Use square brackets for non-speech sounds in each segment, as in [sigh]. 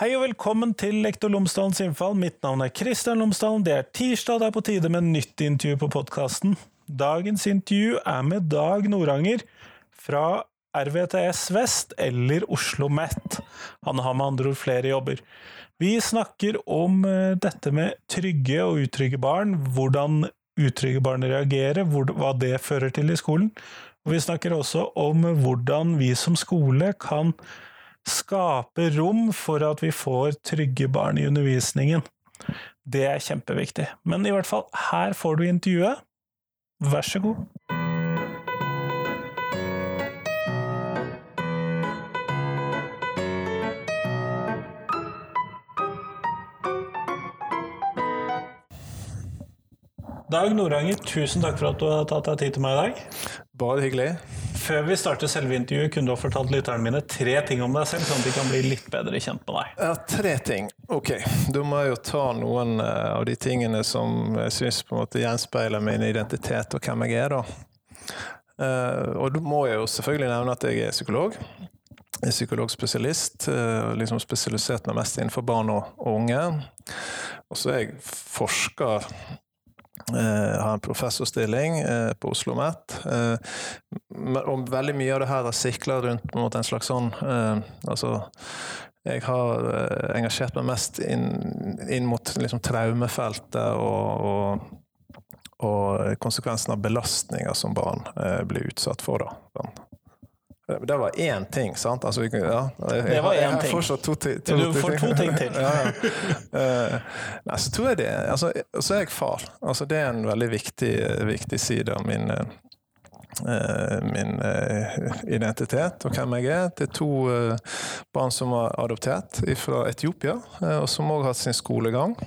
Hei og velkommen til Lektor Lomsdalens innfall. Mitt navn er Kristian Lomsdalen. Det er tirsdag, det er på tide med nytt intervju på podkasten. Dagens intervju er med Dag Noranger fra RVTS Vest, eller Oslo Met. Han har med andre ord flere jobber. Vi snakker om eh, dette med trygge og utrygge barn, hvordan utrygge barn reagerer, hva det fører til i skolen. Og vi snakker også om hvordan vi som skole kan skape rom for at vi får trygge barn i undervisningen. Det er kjempeviktig. Men i hvert fall, her får du intervjuet. Vær så god. Dag Noranger, tusen takk for at du har tatt deg tid til meg i dag. Bare hyggelig. Før vi starter selve intervjuet, kunne du ha fortalt lytterne mine tre ting om deg selv, sånn at de kan bli litt bedre kjent med deg? Ja, tre ting. Ok, da må jeg jo ta noen eh, av de tingene som jeg syns på en måte gjenspeiler min identitet og hvem jeg er, da. Uh, og da må jeg jo selvfølgelig nevne at jeg er psykolog. Jeg er psykologspesialist, uh, liksom spesialisert meg mest innenfor barn og, unge. Og så er jeg forsker har en professorstilling uh, på Oslo OsloMet. Uh, og veldig mye av det her har sikla rundt mot en slags sånn Altså, jeg har engasjert meg mest inn, inn mot liksom, traumefeltet og, og, og konsekvensen av belastninger som barn blir utsatt for. Da. Det var én ting, sant? Altså, ja, jeg, det var én ting. Fortsatt to, to, to, du får to ting til. [laughs] ja, ja. Uh, nei, så tror jeg det altså, Så er jeg far. Altså, det er en veldig viktig, viktig side av min uh, min uh, identitet og hvem jeg er. Det er to barn som er adoptert fra Etiopia, og som òg har hatt sin skolegang.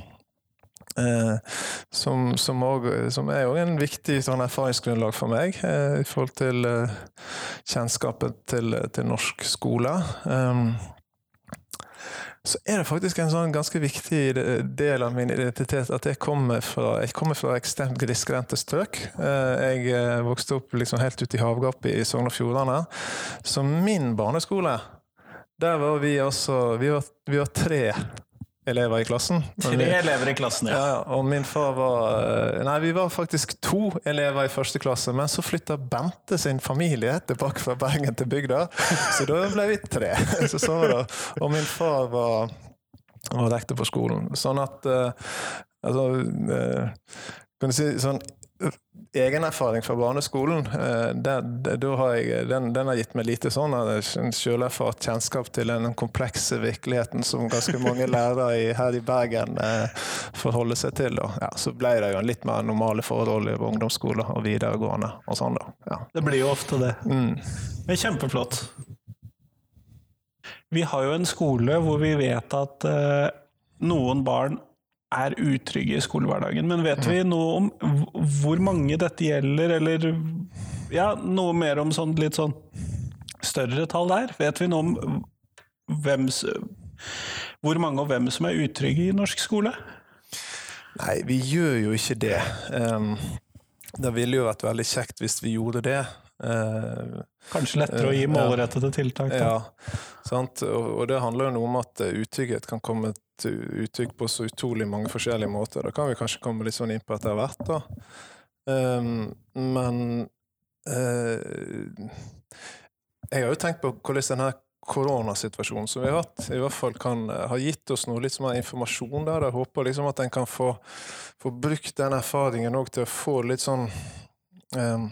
Eh, som, som, også, som, er jo en viktig sånn erfaringsgrunnlag for meg eh, i forhold til eh, kjennskapet til, til, norsk skole. Um, så er det faktisk en sånn ganske viktig del av min identitet at jeg kommer fra, jeg kommer fra ekstremt grisgrendte strøk. Eh, jeg eh, vokste opp liksom helt ute i havgapet i Sogn og Fjordane. Så min barneskole, der var vi altså Vi vi var tre elever i klassen. Tre elever i klassen, ja. ja. Og min far var eh, Nei, vi var faktisk to elever i første klasse, men så flytta Bente sin familie tilbake fra Bergen til bygda, så da ble vi tre. [laughs] Så så var det. Og min far var, var rektor på skolen. Sånn at uh, Altså uh, kan du si sånn egen erfaring fra barneskolen, eh, den, har jeg, den, den, har gitt meg lite sånn selverfart kjennskap til den komplekse virkeligheten som ganske mange lærere i, her i Bergen eh, forholder seg til. Ja, så ble det jo en litt mer normale forhold i ungdomsskole og videregående. og sånn da. Ja. Det blir jo ofte det. Mm. Men kjempeflott. Vi har jo en skole hvor vi vet at eh, noen barn er utrygge i skolehverdagen. Men vet vi noe om hvor mange dette gjelder, eller ja, noe mer om sånn, litt sånn større tall der? Vet vi noe om hvem, hvor mange og hvem som er utrygge i norsk skole? Nei, vi gjør jo ikke det. Um, det ville jo vært veldig kjekt hvis vi gjorde det. Uh, Kanskje lettere å gi målrettede tiltak? Da. Ja, sant? Og, det handler jo noe om at utrygghet kan komme til uttrykk på så utrolig mange forskjellige måter. Da kan vi kanskje komme litt sånn inn på etter hvert, da. Um, men Jeg har jo tenkt på hvordan denne koronasituasjonen som vi har hatt, i hvert fall kan ha gitt oss noe litt mer informasjon der. Jeg håper liksom at en kan få, få brukt den erfaringen òg til å få litt sånn um,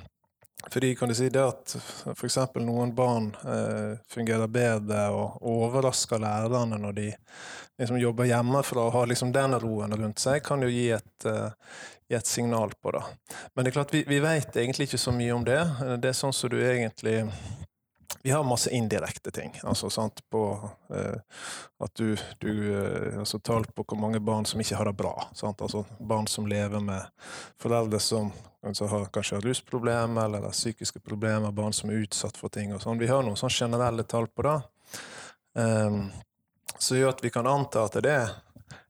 fordi kan du si det at f.eks. noen barn eh, fungerer bedre og overrasker lærerne når de liksom jobber hjemmefra og har liksom den roen rundt seg, kan jo gi et, uh, gi et signal på det. Men det er klart, vi, vi vet egentlig ikke så mye om det. Det er sånn som du egentlig vi har masse indirekte ting. altså sant, på eh, At du, du eh, altså Tall på hvor mange barn som ikke har det bra. sant, altså Barn som lever med foreldre som altså, har kanskje har rusproblemer eller har psykiske problemer, barn som er utsatt for ting. og sånn. Vi har noen generelle tall på det. Um, som gjør at vi kan anta at det er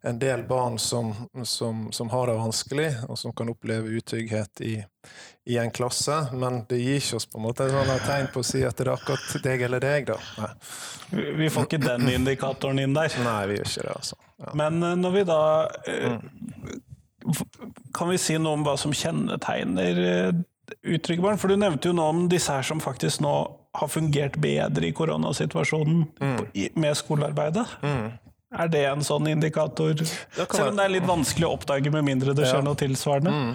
en del barn som, som, som, har det vanskelig, og som kan oppleve utrygghet i, i, en klasse, men det gir ikke oss på en måte et tegn på å si at det er akkurat deg eller deg, da. Nei. Vi får ikke den indikatoren inn der. Nei, vi gjør ikke det, altså. Ja. Men eh, når vi da eh, Kan vi si noe om hva som kjennetegner utrygge barn? For du nevnte jo nå om disse her som faktisk nå har fungert bedre i koronasituasjonen mm. med skolearbeidet. Mm. Er det en sånn indikator? Selv om det er litt vanskelig å oppdage med mindre det skjer ja. noe tilsvarende? Mm.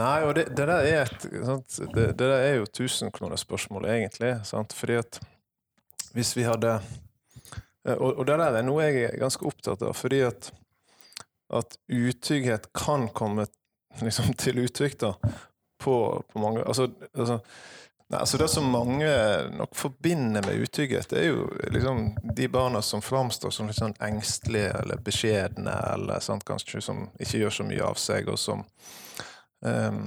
Nei, og det, det, der er et, det, det, der er jo tusenkronerspørsmålet, egentlig. Sant? Fordi at hvis vi hadde og, og, det der er noe jeg er ganske opptatt av, fordi at, at utrygghet kan komme liksom, til uttrykk da, på, på mange altså, altså Nei, altså Det som mange nok forbinder med utrygghet, er jo liksom de barna som framstår som litt sånn engstelige eller beskjedne, eller sant, kanskje som ikke gjør så mye av seg, og som um,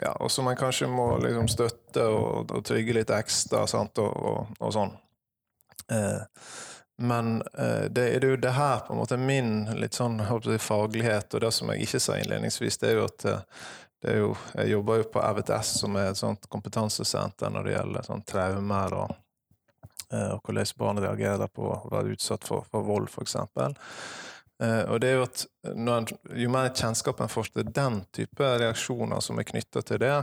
ja, og som man kanskje må liksom støtte og, og trygge litt ekstra, sant, og, og, og sånn. Uh, men uh, det, er jo det her på en måte min litt sånn faglighet, og det som jeg ikke sa innledningsvis, det er jo at uh, jo, jeg jobber jo på RVTS, som er et sånt kompetansesenter når det gjelder sånn traumer og, eh, og hvordan barn reagerer på å være utsatt for, for vold, f.eks. Eh, og det er jo at en, Jo mer kjennskap en får til den type reaksjoner som er knytta til det,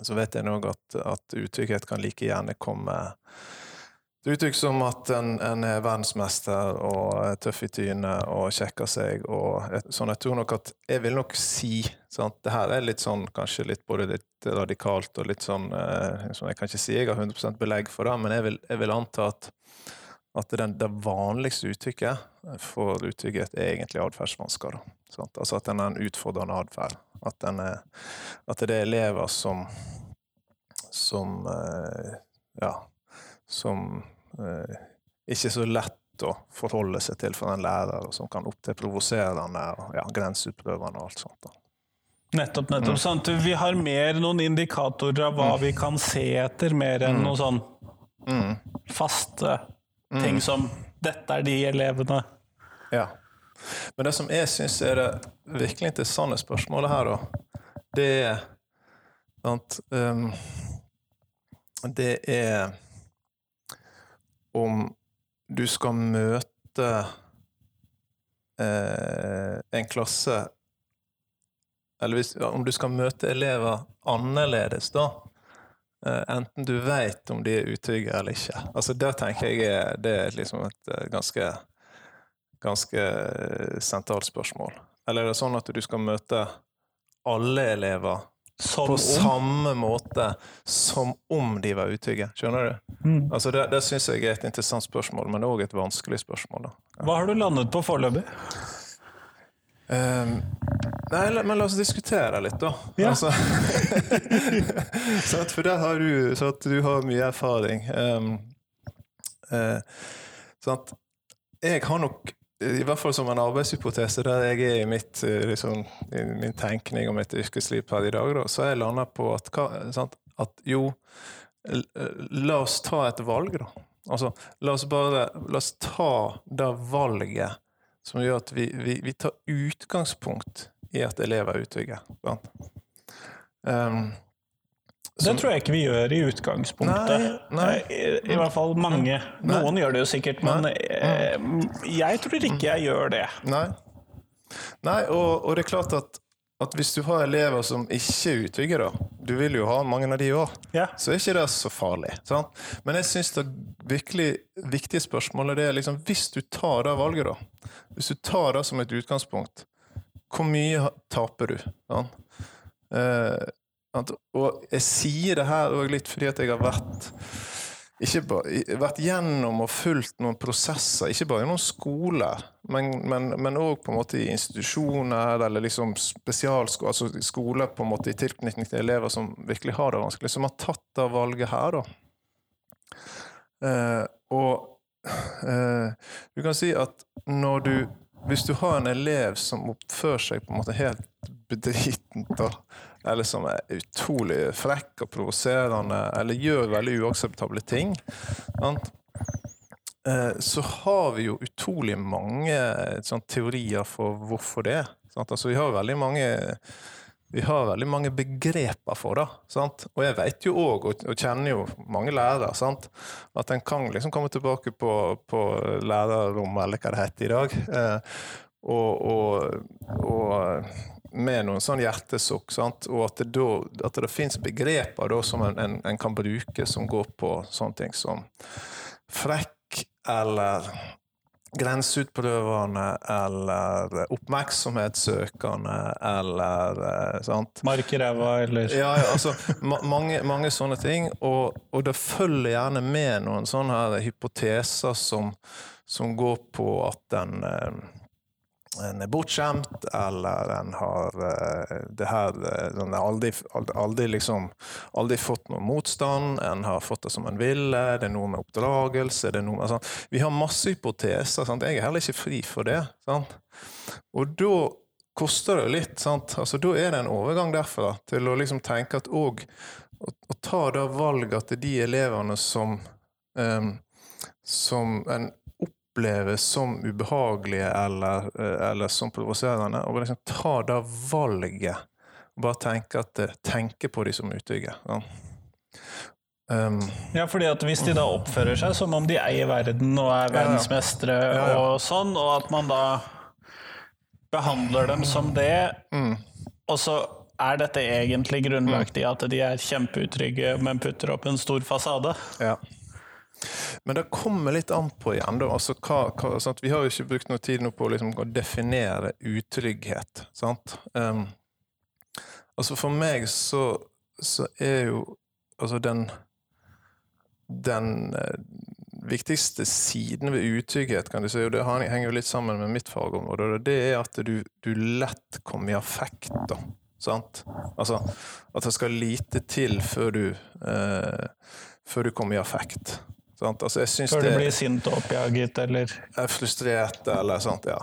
så vet jeg òg at, at utrygghet kan like gjerne komme det uttrykkes som at en, en, er verdensmester og er tøff i trynet og sjekker seg og sånn. Jeg tror nok at Jeg vil nok si sant? Det her er litt sånn kanskje litt både litt radikalt og litt sånn eh, Jeg kan ikke si jeg har 100% belegg for det, men jeg vil, jeg vil anta at, at den, det vanligste uttrykket for utrygghet er egentlig atferdsvansker. Altså at den er en utfordrende atferd. At, at det er elever som som eh, ja, som eh, ikke så lett å forholde seg til for en lærer, og som kan opptre provoserende og ja, grenseutprøvende og alt sånt. Da. Nettopp, nettopp. Mm. Sant? Vi har mer noen indikatorer av hva mm. vi kan se etter, mer enn mm. noen sånn mm. faste mm. ting som 'dette er de elevene'. Ja. Men det som jeg syns er det virkelig interessante spørsmålet her, da, det er at um, Det er om du skal møte eh, en klasse Eller hvis, om du skal møte elever annerledes, da. Eh, enten du vet om de er utrygge eller ikke. Altså Det tenker jeg er, det er liksom et eh, ganske, ganske sentralt spørsmål. Eller er det sånn at du skal møte alle elever som på samme måte som om de var utygge. Skjønner du? Mm. Altså det det syns jeg er et interessant spørsmål, men òg et vanskelig spørsmål. Da. Hva har du landet på foreløpig? Um, nei, men la oss diskutere litt, da. Ja. Altså, [laughs] for der har du, så at du har mye erfaring. Um, uh, sånn jeg har nok i hvert fall som en arbeidshypotese der jeg er i, mitt, eh, liksom, i min tenkning og mitt yrkesliv per i dag, da, så har jeg landa på at, sant, at, jo, la oss ta et valg, da. Altså, la oss bare la oss ta det valget som gjør at vi, vi, vi tar utgangspunkt i at elever er utrygge. Um, det tror jeg ikke vi gjør i utgangspunktet. Nei, nei. I, I, hvert fall mange. Noen nei. gjør det jo sikkert, men eh, jeg tror ikke jeg gjør det. Nei, nei og, og, det er klart at, at, hvis du har elever som ikke er utbyggere, Du vil jo ha mange av de òg. Ja. Så er ikke det så farlig. Sant? Men jeg syns det virkelig viktige spørsmålet er liksom Hvis du tar det valget, da Hvis du tar det som et utgangspunkt, hvor mye taper du? Sant? Uh, og jeg sier det her òg litt fordi at jeg har vært ikke bare, vært gjennom og fulgt noen prosesser, ikke bare i noen skoler, men òg i institusjoner eller liksom spesialskoler, altså skoler på en måte i tilknytning til elever som virkelig har det vanskelig, som har tatt det valget her, da. Eh, og eh, du kan si at når du Hvis du har en elev som oppfører seg på en måte helt bedritent, eller som er utrolig frekk og provoserende, eller gjør veldig uakseptable ting. eh, så har vi jo utrolig mange sånn, teorier for hvorfor det? Altså, vi har veldig mange vi har veldig mange begreper for det. Sant? Og jeg vet jo òg, og, kjenner jo mange lærere, sant? at en kan liksom komme tilbake på, på lærerrommet, eller hva det heter i dag, eh, og, og, og med noen sånn hjertesukk. Og at det, da, at det finnes begreper da, som en, en, en, kan bruke som går på sånne ting som frekk eller grenseutprøvende eller oppmerksomhetssøkende eller eh, sant? Mark i ræva eller Ja, ja altså ma mange, mange, sånne ting. Og, og, det følger gjerne med noen sånne her hypoteser som, som går på at den eh, en er bortskjemt, eller en har uh, det her Den har aldri, aldri, liksom, aldri, fått noen motstand, en har fått det som en ville, det er noe med oppdragelse det er noe med, sant? Vi har masse hypoteser. Sant? Jeg er heller ikke fri for det. Sant? Og da koster det litt. Altså, da er det en overgang derfra til å liksom tenke at òg å, å, ta da valget til de elevene som um, som en oppleves som ubehagelige eller, eh, eller som provoserende, og liksom ta det valget og bare tenke, at, eh, tenke på de som utrygge. Ja. Um, ja, fordi at Hvis de da oppfører seg som om de eier verden og er verdensmestere ja. ja, og sånn, og at man da behandler dem som det, mm. og så er dette egentlig grunnlagt i at de er kjempeutrygge, men putter opp en stor fasade? Ja. Men det kommer litt an på igjen. Altså, hva, hva, sånn vi har jo ikke brukt noe tid på liksom, å definere utrygghet. Um, altså for meg så, så er jo altså den den uh, viktigste siden ved utrygghet, kan du si, og det henger jo litt sammen med mitt fagområde, og det er at du, du lett kommer i affekt. da. Sant? Altså at det skal lite til før du, eh, før du kommer i affekt. Altså, Før du blir sint og oppjaget, eller? Er frustrert, eller sånt, ja.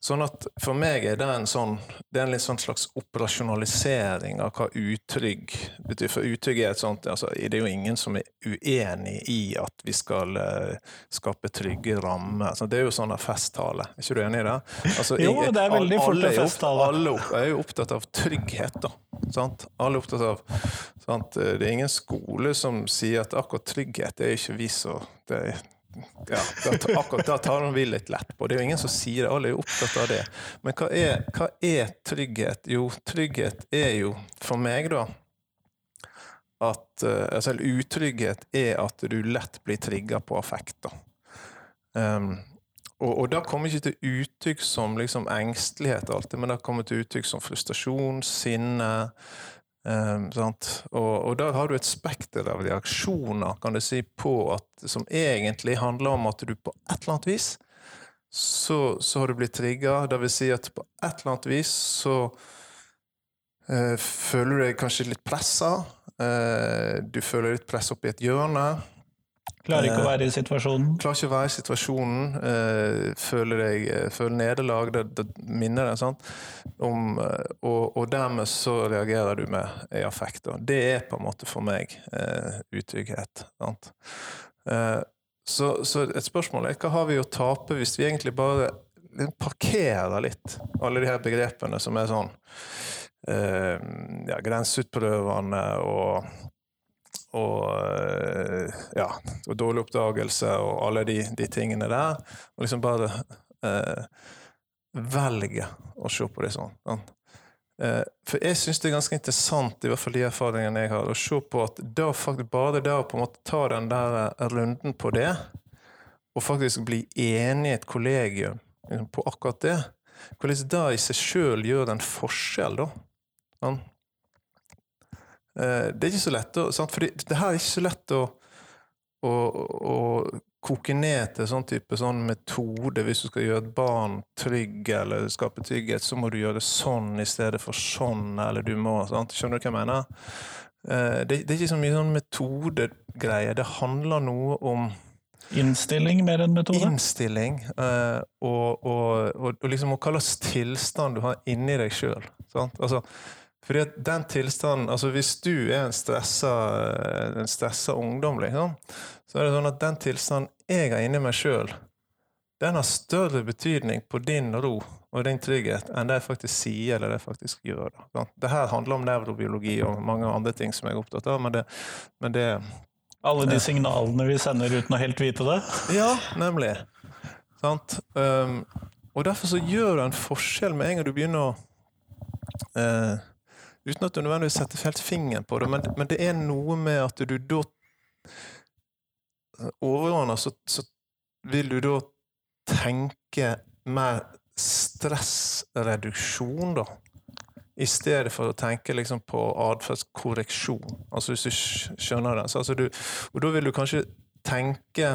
Sånn at for meg er det en sånn Det er en sånn slags operasjonalisering av hva utrygg betyr. For utrygg er et sånt altså, Det er jo ingen som er uenig i at vi skal uh, skape trygge rammer. Altså, det er jo sånn festtale. Er ikke du enig i det? Altså, jo, det er veldig fort en festtale. Alle er jo opptatt av trygghet, da. Sant? Alle er opptatt av sant? Det er ingen skole som sier at akkurat trygghet er ikke vi så det, ja, akkurat da tar vi litt lett på. Det er jo ingen som sier det, alle er jo opptatt av det. Men hva er, hva er trygghet? Jo, trygghet er jo for meg, da at uh, altså, Utrygghet er at du lett blir trigga på affekt. da. Um, og, og da kommer ikke til uttrykk som liksom engstelighet, alltid, men det kommer til uttrykk som frustrasjon, sinne. Um, og, og der har du et spekter av reaksjoner kan du si, på at, som egentlig handler om at du på et eller annet vis så, så har du blitt trigga. Det vil si at på et eller annet vis så uh, føler du deg kanskje litt pressa. Uh, du føler litt press opp i et hjørne. Klarer ikke å være i situasjonen? Klarer ikke å være i situasjonen. Eh, føler, deg, eh, føler nederlag. Det, det minner deg sant? om eh, og, og, dermed så reagerer du med i affekt. Det er på en måte for meg eh, utrygghet. Sant? Eh, så, så, et spørsmål er hva har vi å tape hvis vi egentlig bare parkerer litt alle de her begrepene som er sånn eh, ja, grenseutprøvende og og, eh, ja, og dårlig oppdagelse og alle de, de tingene der. Og liksom bare eh, velge å se på det sånn. sånn. Eh, for jeg syns det er ganske interessant, i hvert fall de erfaringene jeg har, å se på at da faktisk bare det å på en måte ta den der eh, runden på det, og faktisk bli enig i et kollegium liksom, på akkurat det, hvordan det i seg sjøl gjør en forskjell, da. Sånn. Eh, det er ikke så lett, sant? for det her er ikke så lett å, å, å koke ned til sånn type sånn metode. Hvis du skal gjøre et barn trygg eller skape trygghet, så må du gjøre det sånn i stedet for sånn, eller du må sant? Skjønner du hva jeg mener? Eh, det, det er ikke så mye sånn metodegreie. Det handler noe om Innstilling mer enn metode? Innstilling. Uh, og, og, og, og, liksom hva slags tilstand du har inni deg sjøl. Altså, fordi at den tilstanden altså Hvis du er en stressa, en stressa ungdom, liksom, så er det sånn at den tilstanden jeg har inni meg sjøl, den har større betydning på din ro og din trygghet enn det jeg faktisk sier eller det jeg faktisk gjør. Da. Det her handler om nevrobiologi og mange andre ting som jeg er opptatt av, men det, men det Alle de signalene vi sender uten å helt vite det? Ja, nemlig. Sant? Um, og derfor så gjør det en forskjell med en gang du begynner å uh, Uten at du nødvendigvis setter helt fingeren på det, men, men det er noe med at du da Overordna så, så vil du da tenke mer stressreduksjon, da. I stedet for å tenke liksom på atferdskorreksjon. Altså hvis du skjønner det. Så, altså du, og da vil du kanskje tenke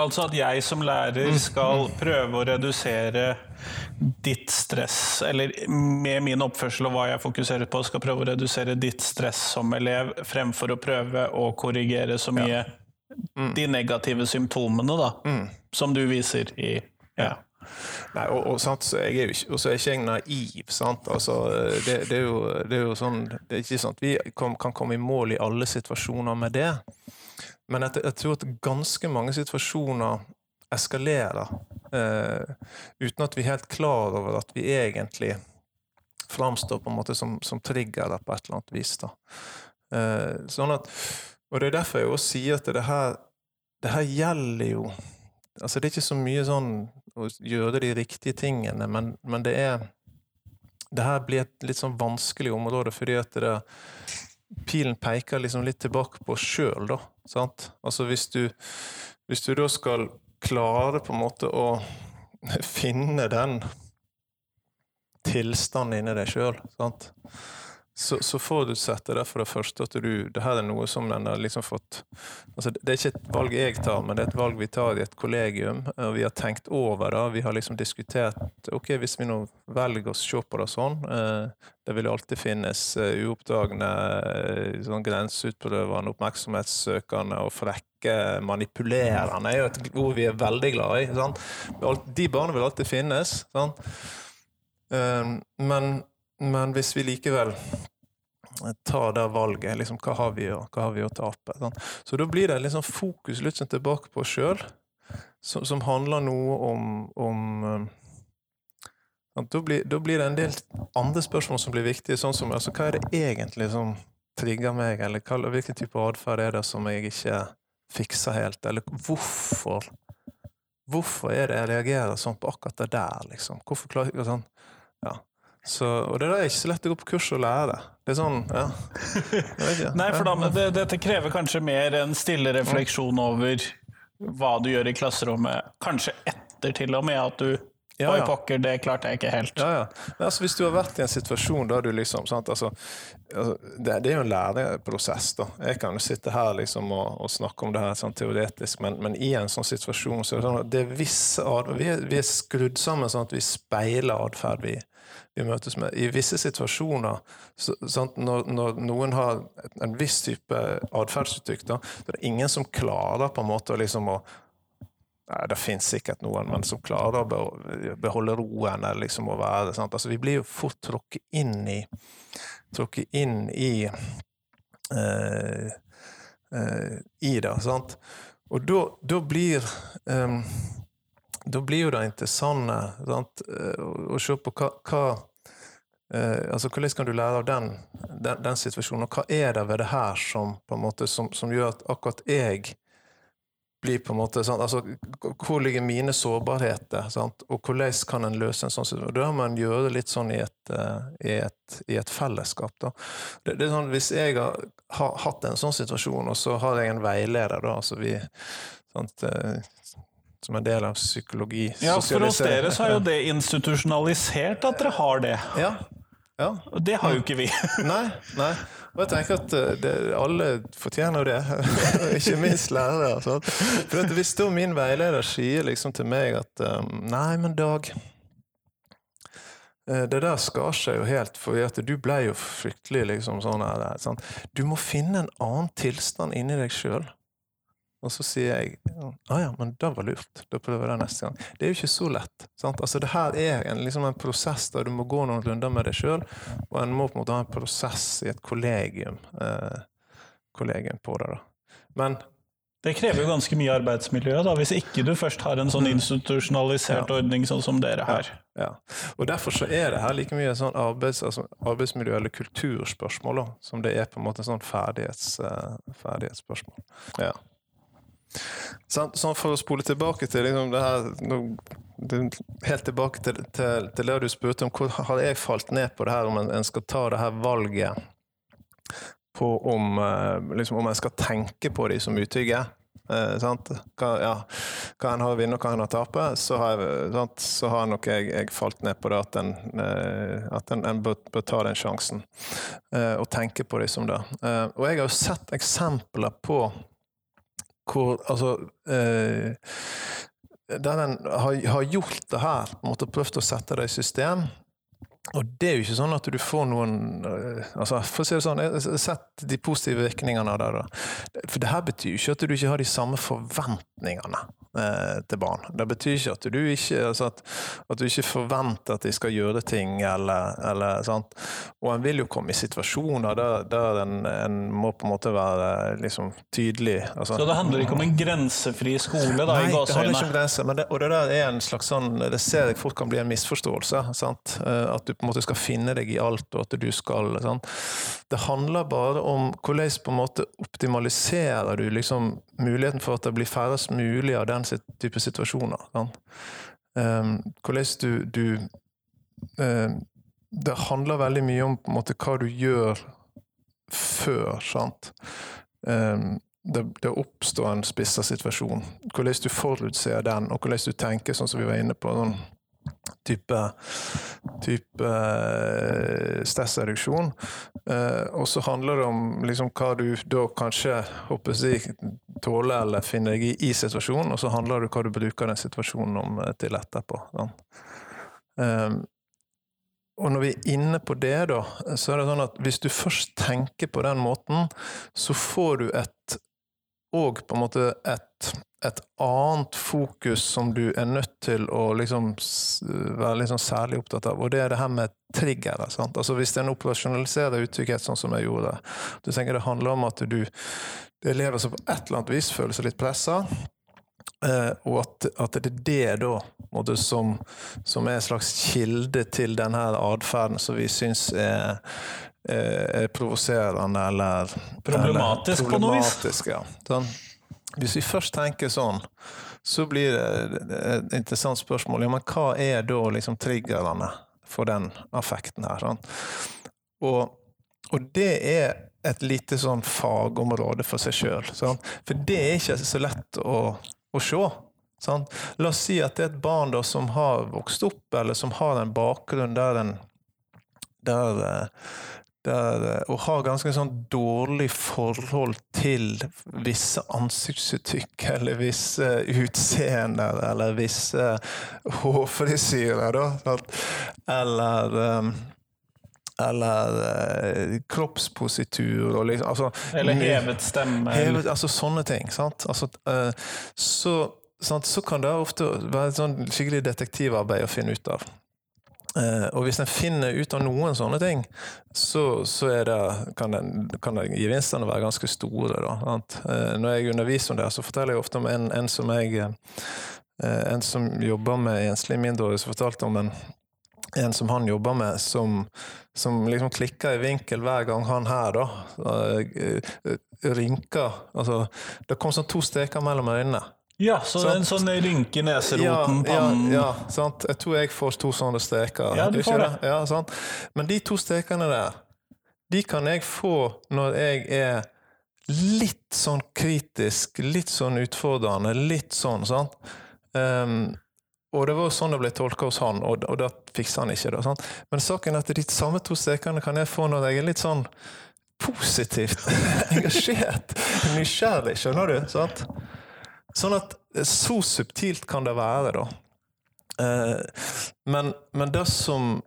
Altså at jeg som lærer skal prøve å redusere ditt stress, eller med min oppførsel og hva jeg fokuserer på, skal prøve å redusere ditt stress som elev, fremfor å prøve å korrigere så mye ja. mm. de negative symptomene, da, mm. som du viser i ja. Nei, og, og, sant, så jeg er jo ikke, er ikke jeg naiv. Sant? Altså, det, det, er jo, det, er jo, sånn Det er ikke sånn at vi kan, kan komme i mål i alle situasjoner med det. Men jeg, jeg tror at ganske mange situasjoner eskalerer eh, uten at vi er helt klar over at vi egentlig framstår på en måte som, som triggere på et eller annet vis. Da. Eh, sånn at, og det er derfor jeg også sier at det her, det her gjelder jo altså Det er ikke så mye sånn å gjøre de riktige tingene, men, men det er det her blir et litt sånn vanskelig område, fordi at det, pilen peker liksom litt tilbake på sjøl, da. Sant? Altså hvis du, hvis du da skal klare på en måte å finne den tilstanden inni deg sjøl, sant så, så forutsetter det for det første at du Det her er noe som den har liksom fått altså Det er ikke et valg jeg tar, men det er et valg vi tar i et kollegium. og Vi har tenkt over det. Vi har liksom diskutert ok, Hvis vi nå velger å se på det sånn eh, Det vil alltid finnes uh, uoppdagende, uh, sånn grenseutprøvende, oppmerksomhetssøkende og frekke manipulerende. er jo et ord vi er veldig glad i. Sant? De barna vil alltid finnes. Sant? Men men hvis vi likevel tar det valget, liksom, hva, har vi hva har vi å tape? Sånn. Så da blir det liksom fokus litt sånn tilbake på oss sjøl, som, som, handler noe om, om sånn, da, blir, da, blir, det en del andre spørsmål som blir viktige, sånn som altså, hva er det egentlig som trigger meg, eller hva, hvilken type atferd er det som jeg ikke fikser helt, eller hvorfor? Hvorfor er det jeg reagerer sånn på akkurat det der, liksom? Hvorfor klarer jeg sånn? Ja. Så, og det er ikke så lett å gå på kurs og lære. Det er sånn, ja. [laughs] Nei, for da, det, dette krever kanskje mer en stille refleksjon over hva du gjør i klasserommet, kanskje etter til og med at du ja, ja. Oi, pokker, det klarte jeg ikke helt. Ja, ja. Men altså, hvis du har vært i en situasjon der du liksom sant, altså, altså, det, det, er jo en læreprosess, da. Jeg kan jo sitte her liksom og, og snakke om det her sånn teoretisk, men, men, i en sånn situasjon så er det sånn at det er visse vi, er, vi er skrudd sammen sånn at vi speiler atferd vi, vi møtes med. I visse situasjoner, så, sant, når, når, noen har en viss type atferdsuttrykk, så er det ingen som klarer på en måte liksom å Nei, det finnes sikkert noen, men som klarer å beholde roen eller liksom å være sant? Altså, Vi blir jo fort tråkket inn i Tråkket inn i eh, eh, I det, sant? Og da blir um, da blir jo det interessante sant, eh, å se på hva, hva eh, altså Hvordan kan du lære av den, den, den, situasjonen, og hva er det ved det her som, på en måte, som, som gjør at akkurat jeg blir på en måte sant? Altså, Hvor ligger mine sårbarheter, sant? og hvordan kan en løse en sånn situasjon? Da må en gjøre det litt sånn i et, uh, i et, i et fellesskap. Da. Det, det, er sånn, Hvis jeg har, har, hatt en sånn situasjon, og så har jeg en veileder da, altså vi, sant, uh, som en del av psykologi. Ja, For hos dere så er jo [laughs] det institusjonalisert at dere har det. Ja. ja. Det har jo ikke vi. nei, nei. Og jeg tenker at eh, det, alle fortjener det, [laughs] ikke minst lærere. Sånn. For Hvis da min veileder sier liksom til meg at um, Nei, men Dag eh, det der skar seg jo helt, for du ble jo fryktelig liksom sånn her. Sånn. Du må finne en annen tilstand inni deg sjøl. Og så sier jeg ja, ah, ja, men det var lurt, da prøver jeg det neste gang. Det er jo ikke så lett. sant? Altså Det her er en, liksom en prosess der du må gå noen runder med deg sjøl, og en må på en måte ha en prosess i et kollegium, eh, kollegium på det. da. Men Det krever jo ganske mye arbeidsmiljø, da, hvis ikke du først har en sånn institusjonalisert institusjonalisert ordning sånn som dere har. Ja. Og Derfor så er det her like mye sånn arbeids, altså arbeidsmiljø- eller kulturspørsmål da, som det er på en måte sånn ferdighets, eh, ferdighetsspørsmål. Ja. Sånn, For å spole tilbake til liksom det her Helt tilbake til, til, til det du spurte om, hvor har jeg falt ned på det her om en, en skal ta det her valget på om, eh, liksom, om en skal tenke på de som utygge? Eh? Hva, ja, hva en har å vinne og hva en har å tape, så har, jeg? Så har nok jeg, jeg falt ned på det at en, eh, at en, en bør, bør ta den sjansen. eh, og tenke på de som det. Eh, og jeg har jo sett eksempler på hvor Altså eh, Der har, har gjort det her, på en måte prøvd å sette det i system. Og det er jo ikke sånn at du får noen eh, altså For å si det sånn, sett de positive virkningene av det. da. For det her betyr jo ikke at du ikke har de samme forventningene eh, til barn. Det betyr ikke at du ikke, altså at, at du ikke forventer at de skal gjøre ting, eller, eller sant. Og en vil jo komme i situasjoner der, der en, en må på en måte være liksom tydelig. Altså, Så det handler ikke om en grensefri skole, da, Nei, i det handler ikke om grenser, men det, og det der er en slags sånn Det ser jeg fort kan bli en misforståelse. Sant? Eh, At du på en måte skal finne deg i alt, og at du skal sant? Det handler bare om hvordan på en måte optimaliserer du liksom muligheten for at det blir færrest mulig av den type situasjoner. Sant? Um, hvordan du, du eh, Det handler veldig mye om på en måte hva du gjør før, sant. Um, det, det oppstår en spissa situasjon. Hvordan du forutser den, og hvordan du tenker, sånn som vi var inne på. sånn type, type eh, stressreduksjon. Eh, og så handler det om liksom, hva du da kanskje håper jeg, tåler eller finner deg i i situasjonen, og så handler det om hva du bruker den situasjonen om eh, til etterpå. Eh, og når vi er inne på det, da, så er det sånn at hvis du først tenker på den måten, så får du et og på en måte et, et annet fokus som du er nødt til å liksom være liksom særlig opptatt av, og det er det her med triggere. Altså Hvis en operasjonaliserer utrygghet sånn som jeg gjorde, du tenker det handler om at du er elever som på et eller annet vis føler seg litt pressa, eh, og at, at det er det da måte, som, som er en slags kilde til denne atferden som vi syns er, er, er provoserende eller Problematisk eller, på noe vis. Ja. Sånn. Hvis vi først tenker sånn, så blir det et interessant spørsmål. Ja, men hva er da liksom triggerne for den affekten her? Sånn? Og, og det er et lite sånn fagområde for seg sjøl. For det er ikke så lett å, å se. Sånn? La oss si at det er et barn da, som har vokst opp, eller som har en bakgrunn der en der, eh, der, eh, og har ganske sånn dårlig forhold til visse ansiktsuttrykk, eller visse utseender, eller visse hårfrisyrer, da. Eller um, eller eh, kroppspositur og liksom altså, Eller hevet stemme. Hevet, altså sånne ting. Sant? Altså, eh, så, sant? så kan det ofte være sånn skikkelig detektivarbeid å finne ut av. Eh, og hvis en finner ut av noen sånne ting, så, så det, kan, den, kan gevinstene være ganske store. Da? Eh, når jeg underviser om det, så forteller jeg ofte om en, en som jeg eh, en som jobber med enslige mindreårige, som fortalte om en, en som han jobber med, som, som liksom klikker i vinkel hver gang han her, da, rynker Altså, det kom sånn to streker mellom øynene. Ja, så Sant? en sånn rynke i neseroten, ja, pannen ja, sant? Jeg tror jeg får to sånne streker. Ja, du får det? Ja, sant? Men de to strekene der, de kan jeg få når jeg er litt sånn kritisk, litt sånn utfordrende, litt sånn, sant? Um, og det var jo sånn det ble tolka hos han, og, og da fiksa han ikke. det. sant? Men saken er at de samme to strekene kan jeg få når jeg er litt sånn positivt [laughs] engasjert, nysgjerrig, skjønner du? sant? Sånn at så subtilt kan det være, da. Eh, men, men det som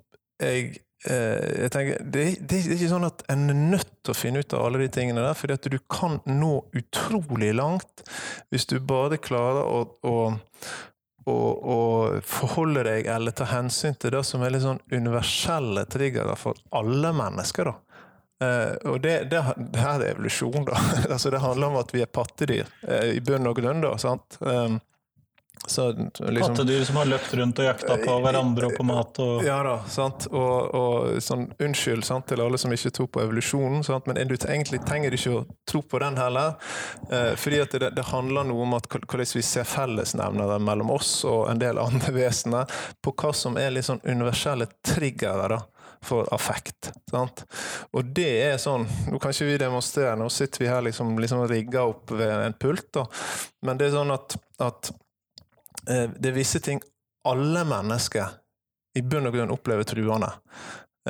jeg eh, jeg tenker, det, det, det er ikke sånn at en er nødt til å finne ut av alle de tingene der, fordi du kan nå utrolig langt hvis du bare klarer å, å, og, og forholde deg eller ta hensyn til det som er litt sånn universelle triggere for alle mennesker. da. Eh, og det, det, det, her er evolusjon, da. [laughs] altså det handler om at vi er pattedyr eh, i bunn og grunn, da. sant? Um, så, liksom, Pattedyr som har løpt rundt og jakta på hverandre og på mat og Ja da, sant. Og, og sånn, unnskyld sant, til alle som ikke tror på evolusjonen, sant? men du egentlig trenger ikke å tro på den heller. Eh, fordi at det, det, handler noe om at hvordan vi ser fellesnevnere mellom oss og en del andre [laughs] vesener, på hva som er litt sånn universelle triggere. da for affekt. Sant? Og det er sånn Nå kan ikke vi demonstrere, nå sitter vi her liksom, liksom rigga opp ved en pult, da. men det er sånn at, at Eh, det er visse ting alle mennesker i bunn og grunn opplever truende.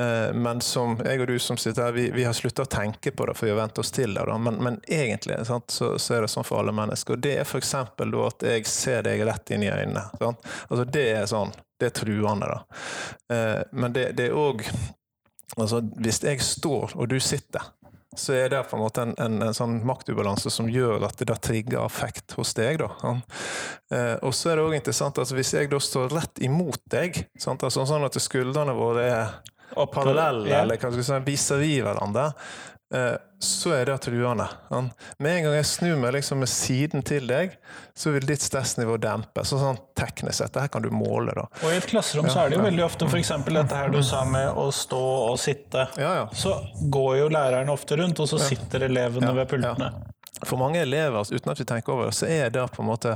Eh, men som jeg og du som sitter her, vi, vi har slutta å tenke på det, for vi har vent oss til det. Men, men, egentlig sant, så, så, er det sånn for alle mennesker. Og det er f.eks. at jeg ser deg rett inn i øynene. Sant? Altså Det er sånn. Det er truende, da. Eh, men det, det er òg Altså, hvis jeg står, og du sitter, så er det på en måte en, en, en sånn maktubalanse som gjør at det da trigger affekt hos deg. Da. Eh, og så er det òg interessant at altså, hvis jeg da står rett imot deg, sant? Altså, sånn at skuldrene våre er parallelle, ja. eller kanskje sånn vis-à-vis hverandre, Eh, så er det truende. Med en gang jeg snur meg liksom med siden til deg, så vil ditt stressnivå dempe. Så sånn teknisk sett, det her kan du måle. da. Og I et klasserom så er det jo veldig ofte f.eks. dette her du sa med å stå og sitte. Ja, ja. Så går jo læreren ofte rundt, og så sitter elevene ved pultene. For mange elever, altså, uten at vi tenker over det, så er det på en måte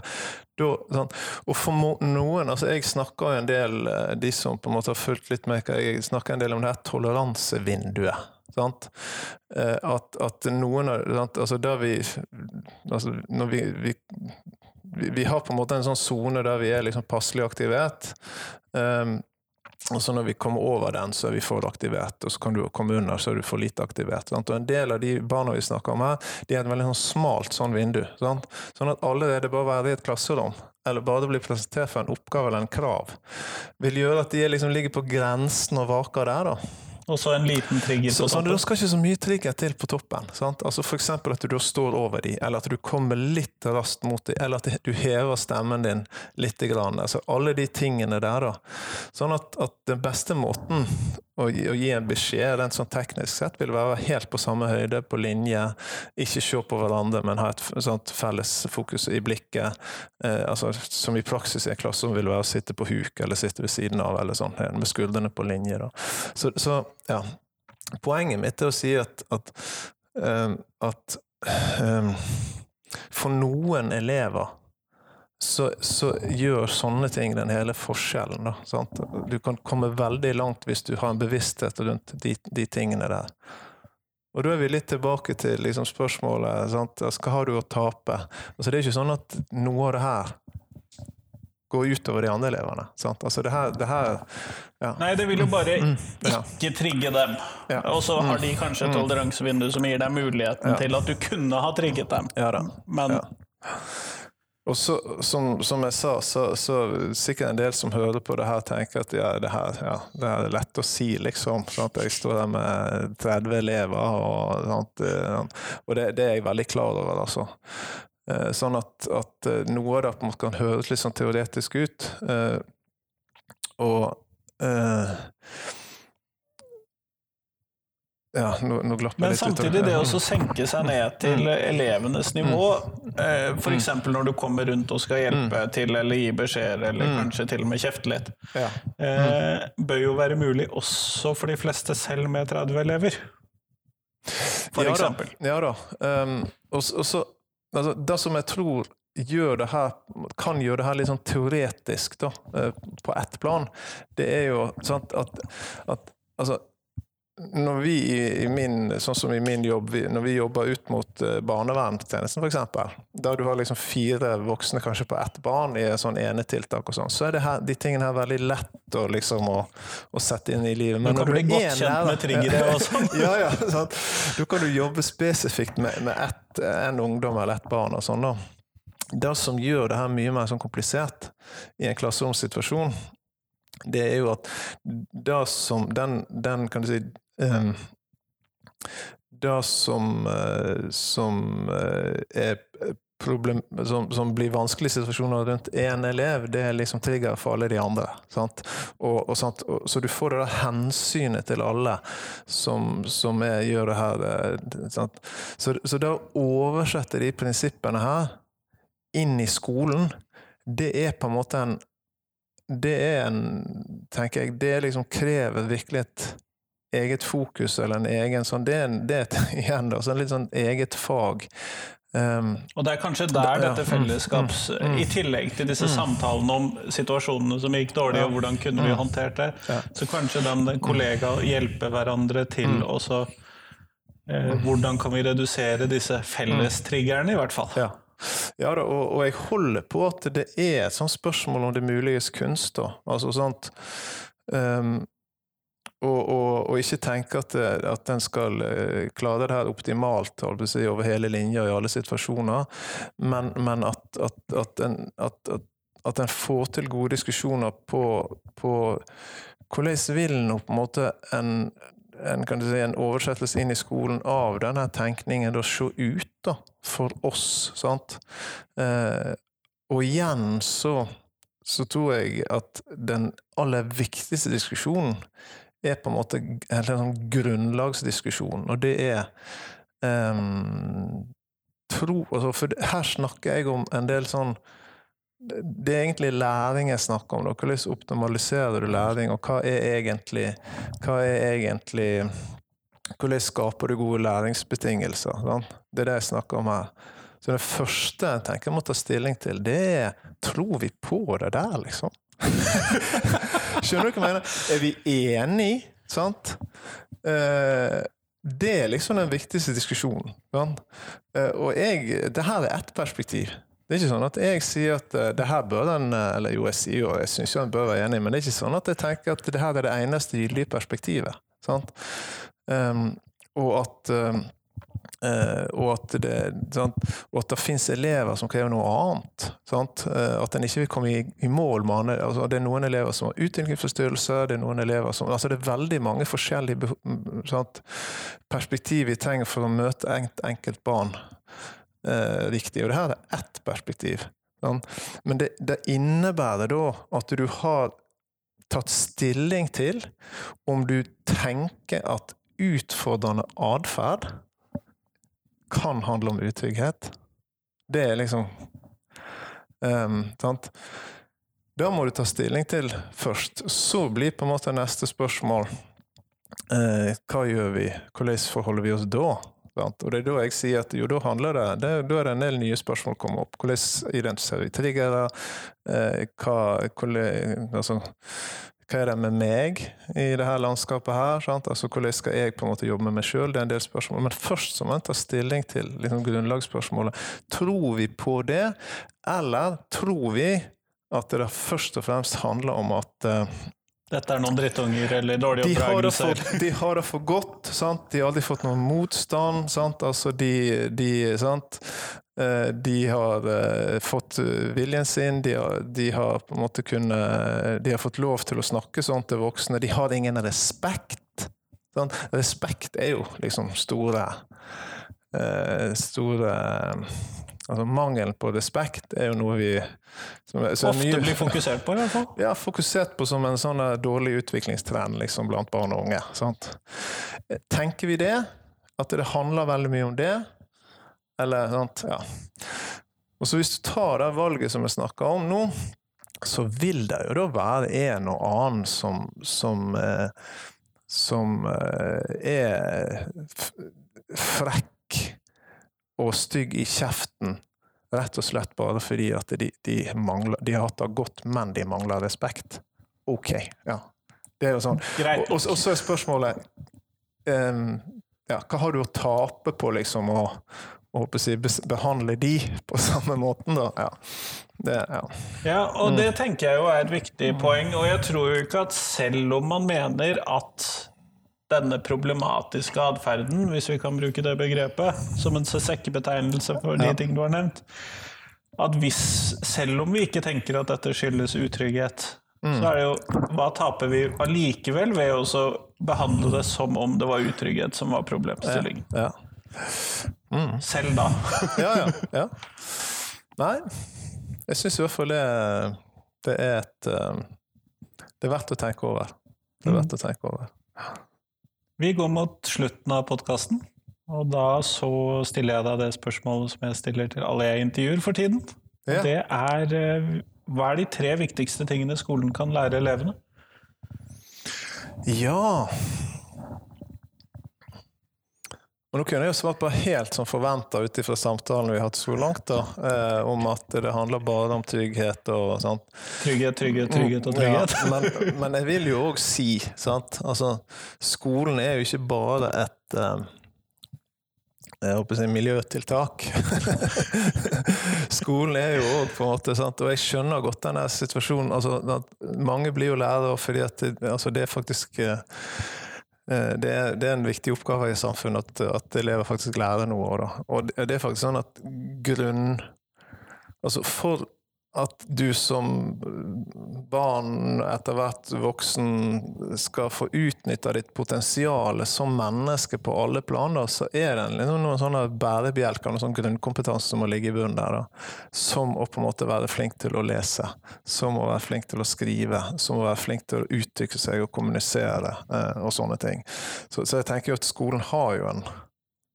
da, sånn, Og for noen altså Jeg snakker en del, eh, de som på en måte har fulgt litt med, jeg snakker en del om det her toleransevinduet. Eh, at, at, noen av altså der vi, altså når vi, vi, vi, har på en måte en sånn sone der vi er liksom passelig aktivert. Um, og så når vi kommer over den, så er vi for aktivert, og så kan du komme under, så er du for lite aktivert. Sant? Og en del av de barna vi snakker om her, de er et veldig sånn smalt sånn vindu. Sant? Sånn at allerede bare å være i et klasserom, eller bare å bli presentert for en oppgave eller en krav, vil gjøre at de liksom ligger på grensen og vaker der. da. Og så en liten trigger på toppen. Så, det skal ikke så mye trigger til på toppen. Sant? Altså F.eks. at du da står over dem, eller at du kommer litt raskt mot dem, eller at du hever stemmen din litt. Grann. Altså alle de tingene der. da. Sånn at, at den beste måten å, å, gi en beskjed rent sånn teknisk sett vil være helt på samme høyde, på linje. Ikke se på hverandre, men ha et sånt felles fokus i blikket. Eh, altså, som i praksis i en klasse vil være å sitte på huk eller sitte ved siden av, eller sånn, med skuldrene på linje. da. Så, så ja. Poenget mitt er å si at, at, um, at um, for noen elever så, så, gjør sånne ting den hele forskjellen. Da, du kan komme veldig langt hvis du har en bevissthet rundt de, de tingene der. Og da er vi litt tilbake til liksom, spørsmålet sant? Hva har du å tape? Altså, det er ikke sånn at noe av det her gå utover de andre elevene. Sant? Altså det her, det her ja. Nei, det vil jo bare mm, mm. ikke trigge dem. Ja. Og så har de kanskje et mm. toleransevindu som gir deg muligheten ja. til at du kunne ha trigget dem. Men og så, som, som, jeg sa, så, så sikkert en del som hører på det her, tenker at ja, det her, ja, det her er lett å si, liksom. Sant? Jeg står der med 30 elever, og, og det, det, er jeg veldig klar over, altså. Eh, sånn at, at, eh, noe av det på en måte kan høres litt sånn teoretisk ut. Eh, og ja, nå, nå Men samtidig det å senke seg ned til mm. elevenes nivå, mm. f.eks. Mm. når du kommer rundt og skal hjelpe mm. til eller gi beskjeder, eller mm. kanskje til og med kjefte litt, ja. mm. bør jo være mulig også for de fleste selv med 30 elever. For ja, eksempel. Da. Ja da. Um, og, og så altså, Det som jeg tror gjør det her, kan gjøre det her litt sånn teoretisk, da, eh, på ett plan, det er jo sant, at, at altså, når vi i min, sånn som i min jobb, når vi jobber ut mot uh, barnevernstjenesten f.eks., der du har liksom fire voksne kanskje på ett barn i en sånn enetiltak og sånn, så er her, de tingene her veldig lett å, liksom, å, å sette inn i livet. Men du kan bli godt kjent med triggere og sånn. [laughs] ja, ja, sant? Da kan du jobbe spesifikt med, med ett, en ungdom eller ett barn og sånn, da. Det som gjør det her mye mer sånn komplisert i en klasseromssituasjon, det er jo at det som den, den kan du si um, det som, uh, som uh, er problem, som, som, blir vanskelige situasjoner rundt én elev, det er liksom trigger for alle de andre. Og, og, og, så du får det der hensynet til alle som, som er, gjør det her. Eh, sant? Så, så det å oversette de prinsippene her inn i skolen, det er på en måte en Det er en tenker jeg, det liksom krever virkelig et eget fokus eller en egen sånn Det er, det er [laughs] igjen da, sånn litt sånn eget fag Um, og det er kanskje der dette mm, fellesskaps mm, mm, I tillegg til disse mm. samtalene om situasjonene som gikk dårlig, og hvordan kunne vi mm. håndtert det, ja. så kanskje den kollega hjelper hverandre til mm. også eh, Hvordan kan vi redusere disse fellestriggerne, i hvert fall? Ja. Ja, da, og, og, jeg holder på at det er et sånt spørsmål om det muliges kunst. Da. Altså sånt um, og, og, og, ikke tenke at, at en skal eh, klare det her optimalt si, over hele linja i alle situasjoner, men, men at, at, at, en, at, en, får til gode diskusjoner på, på hvordan vil nå på en måte en, en, si, en, oversettelse inn i skolen av denne tenkningen da se ut da, for oss. sant? Eh, og igjen så, så tror jeg at den aller viktigste diskusjonen er på en måte en sånn grunnlagsdiskusjon, og det er eh, tro altså For her snakker jeg om en del sånn det er egentlig læring jeg snakker om. Da. Hvordan optimaliserer du læring, og hva er egentlig, hva er egentlig Hvordan skaper du gode læringsbetingelser? Sant? Det er det jeg snakker om her. Så det første jeg tenker jeg må ta stilling til, det er tror vi på det der, liksom? [laughs] Skjønner du hva jeg mener? Er vi enige? Sant? Eh, det er liksom den viktigste diskusjonen. Sant? Eh, og jeg Det her er ett perspektiv. Det er ikke sånn at jeg sier at uh, det her bør den Eller jo, jeg sier jo jeg syns jo en bør være enig, men det er ikke sånn at jeg tenker at det her er det eneste gyldige perspektivet. Sant? Um, og at um, Uh, og, at det, at det finnes elever som krever noe annet. Uh, at en ikke vil komme i, i mål med andre. Altså, det er noen elever som har utviklingsforstyrrelser, det er noen elever som altså Det er veldig mange forskjellige sant, perspektiv vi trenger for å møte enkelt barn uh, viktig. Og det her er ett perspektiv. Sånn. Men det, det innebærer da at du har tatt stilling til om du tenker at utfordrende atferd kan handle om utrygghet. Det er liksom um, Sant? Da må du ta stilling til først. Så blir på en måte neste spørsmål uh, hva gjør vi? Hvordan forholder vi oss da? Og det er da jeg sier at jo, da handler det, det Da er det en del nye spørsmål kommer opp. Hvordan identifiserer vi triggere? Eh, hva, hvordan, altså, hva er det med meg i det her landskapet her? Sant? Altså, Hvordan skal jeg på en måte jobbe med meg sjøl? Det er en del spørsmål. Men først så må en ta stilling til liksom, grunnlagsspørsmålet. Tror vi på det, eller tror vi at det først og fremst handler om at uh, dette er noen drittunger eller dårlige oppdragelser. De har det for godt. Sant? De har aldri fått noen motstand. Sant? Altså, de, de, sant? Eh, de har uh, fått viljen sin, de har, de har, på en måte kunnet De har fått lov til å snakke sånn til voksne. De har ingen respekt. Sant? Respekt er jo liksom store Store Altså Mangelen på respekt er jo noe vi som, som Ofte mye, blir fokusert på, i hvert fall. [laughs] Ja, fokusert på som en sånn dårlig utviklingstrend liksom, blant barn og unge. Sant? Tenker vi det? At det handler veldig mye om det? Eller sant? Ja. Og så hvis du tar det valget som vi snakker om nå, så vil det jo da være en og annen som, som, eh, som eh, er frekk og stygg i kjeften, rett og slett bare fordi at de, de, mangler, de har hatt det godt, men de mangler respekt. OK, ja. Det er jo sånn. Og, og, og, så er spørsmålet um, ja, Hva har du å tape på liksom å, å si, behandle de på [laughs] samme måten, da? Ja. Det, ja. ja, og det mm. tenker jeg jo er et viktig poeng. Og jeg tror jo ikke at selv om man mener at denne problematiske atferden, hvis vi kan bruke det begrepet, som en sekkebetegnelse for de ja. ting du har nevnt. At hvis, selv om vi ikke tenker at dette skyldes utrygghet, mm. så er det jo Hva taper vi allikevel ved å behandle det som om det var utrygghet som var problemstillingen? Ja. ja. Mm. Selv da. [laughs] ja, ja. ja. Nei, jeg syns i hvert fall det, det er et eh, Det er verdt å tenke over. Det er verdt å tenke over. Vi går mot slutten av podkasten, og da så stiller jeg deg det spørsmålet som jeg stiller til alle jeg intervjuer for tiden. Ja. Det er eh, hva er de tre viktigste tingene skolen kan lære elevene? Ja Og Nå kunne jeg jo svart på helt som forventa ut ifra samtalen vi har hatt så langt, da, eh, om at det handler bare om trygghet og sånt. Trygghet, trygghet, trygghet og trygghet. Ja, men, men jeg vil jo òg si, sant Altså, skolen er jo ikke bare et eh, jeg håper å si miljøtiltak. [laughs] Skolen er jo òg på en måte sant? Og jeg skjønner godt den situasjonen. Altså, mange blir jo lærere fordi at det, altså, det er faktisk eh, det er, det er en viktig oppgave i samfunnet at, at elever faktisk lærer noe. Da. Og det er faktisk sånn at grunn Altså for at du som barn, etter hvert voksen, skal få utnytta ditt potensial som menneske på alle planer, så er det liksom noen sånne bærebjelker, noen sånn grunnkompetanse som må ligge i bunnen der. Da. Som å på en måte være flink til å lese, som å være flink til å skrive, som å være flink til å uttrykke seg og kommunisere eh, og sånne ting. Så, så jeg tenker jo at skolen har jo en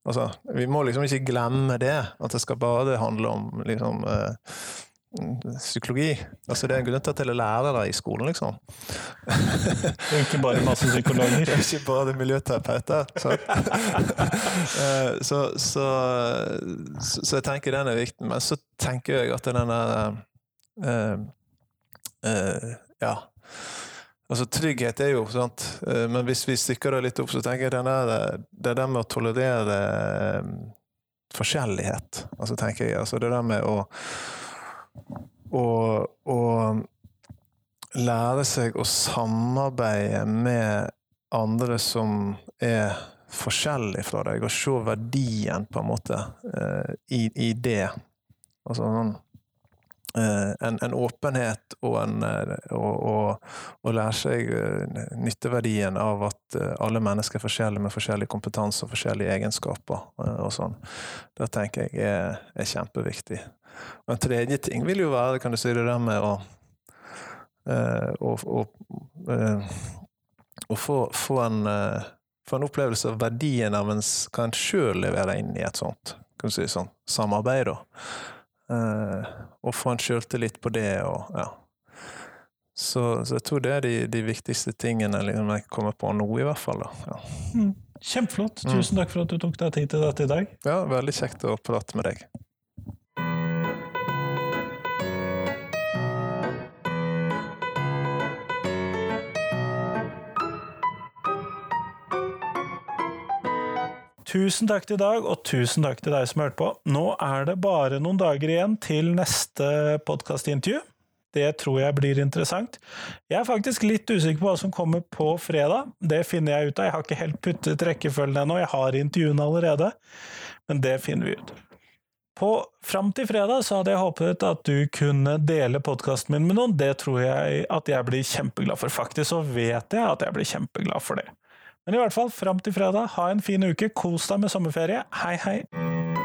Altså, vi må liksom ikke glemme det, at det skal bare handle om liksom eh, psykologi. Altså, det er en grunn til at det er lærere i skolen, liksom. Og ikke bare masse psykologer. Det er ikke bare [laughs] miljøterapeuter. [laughs] Eh, så, så, så, så jeg tenker den er viktig. Men så tenker jeg at den der uh, uh, Ja. Altså, trygghet er jo sant, eh, men hvis vi stikker det litt opp, så tenker jeg at der, er det der med å tolerere eh, forskjellighet. Altså, tenker jeg. Altså, det der med å å, å lære seg å samarbeide med andre som er forskjellige fra deg, og se verdien, på en måte, eh, i, i det. Altså sånn en, en åpenhet og en eh, og, lære seg eh, nytteverdien av at eh, alle mennesker er forskjellige med forskjellig kompetanse og forskjellige egenskaper eh, og sånn. Det tenker jeg er, er kjempeviktig. Og en tredje ting vil jo være kan du si, det der med å eh, å, å, eh, å få, få, en, eh, få en opplevelse av verdien av en, s- hva en sjøl leverer inn i et sånt kan du si, sånn, samarbeid. da. Eh, og få en sjøltillit på det. og ja. Så, så jeg tror det er de, de viktigste tingene liksom, jeg kommer på nå, i hvert fall. Ja. Mm. Kjempeflott. Tusen takk for at du tok deg tid til dette i dag. ja, Veldig kjekt å prate med deg. Tusen takk til Dag, og tusen takk til deg som hørte på. Nå er det bare noen dager igjen til neste podkastintervju. Det tror jeg blir interessant. Jeg er faktisk litt usikker på hva som kommer på fredag. Det finner jeg ut av. Jeg har ikke helt puttet rekkefølgen ennå, jeg har intervjuene allerede. Men det finner vi ut. På Fram til fredag så hadde jeg håpet at du kunne dele podkasten min med noen. Det tror jeg at jeg blir kjempeglad for. Faktisk så vet jeg at jeg blir kjempeglad for det. Men i hvert fall, fram til fredag, ha en fin uke, kos deg med sommerferie. Hei, hei!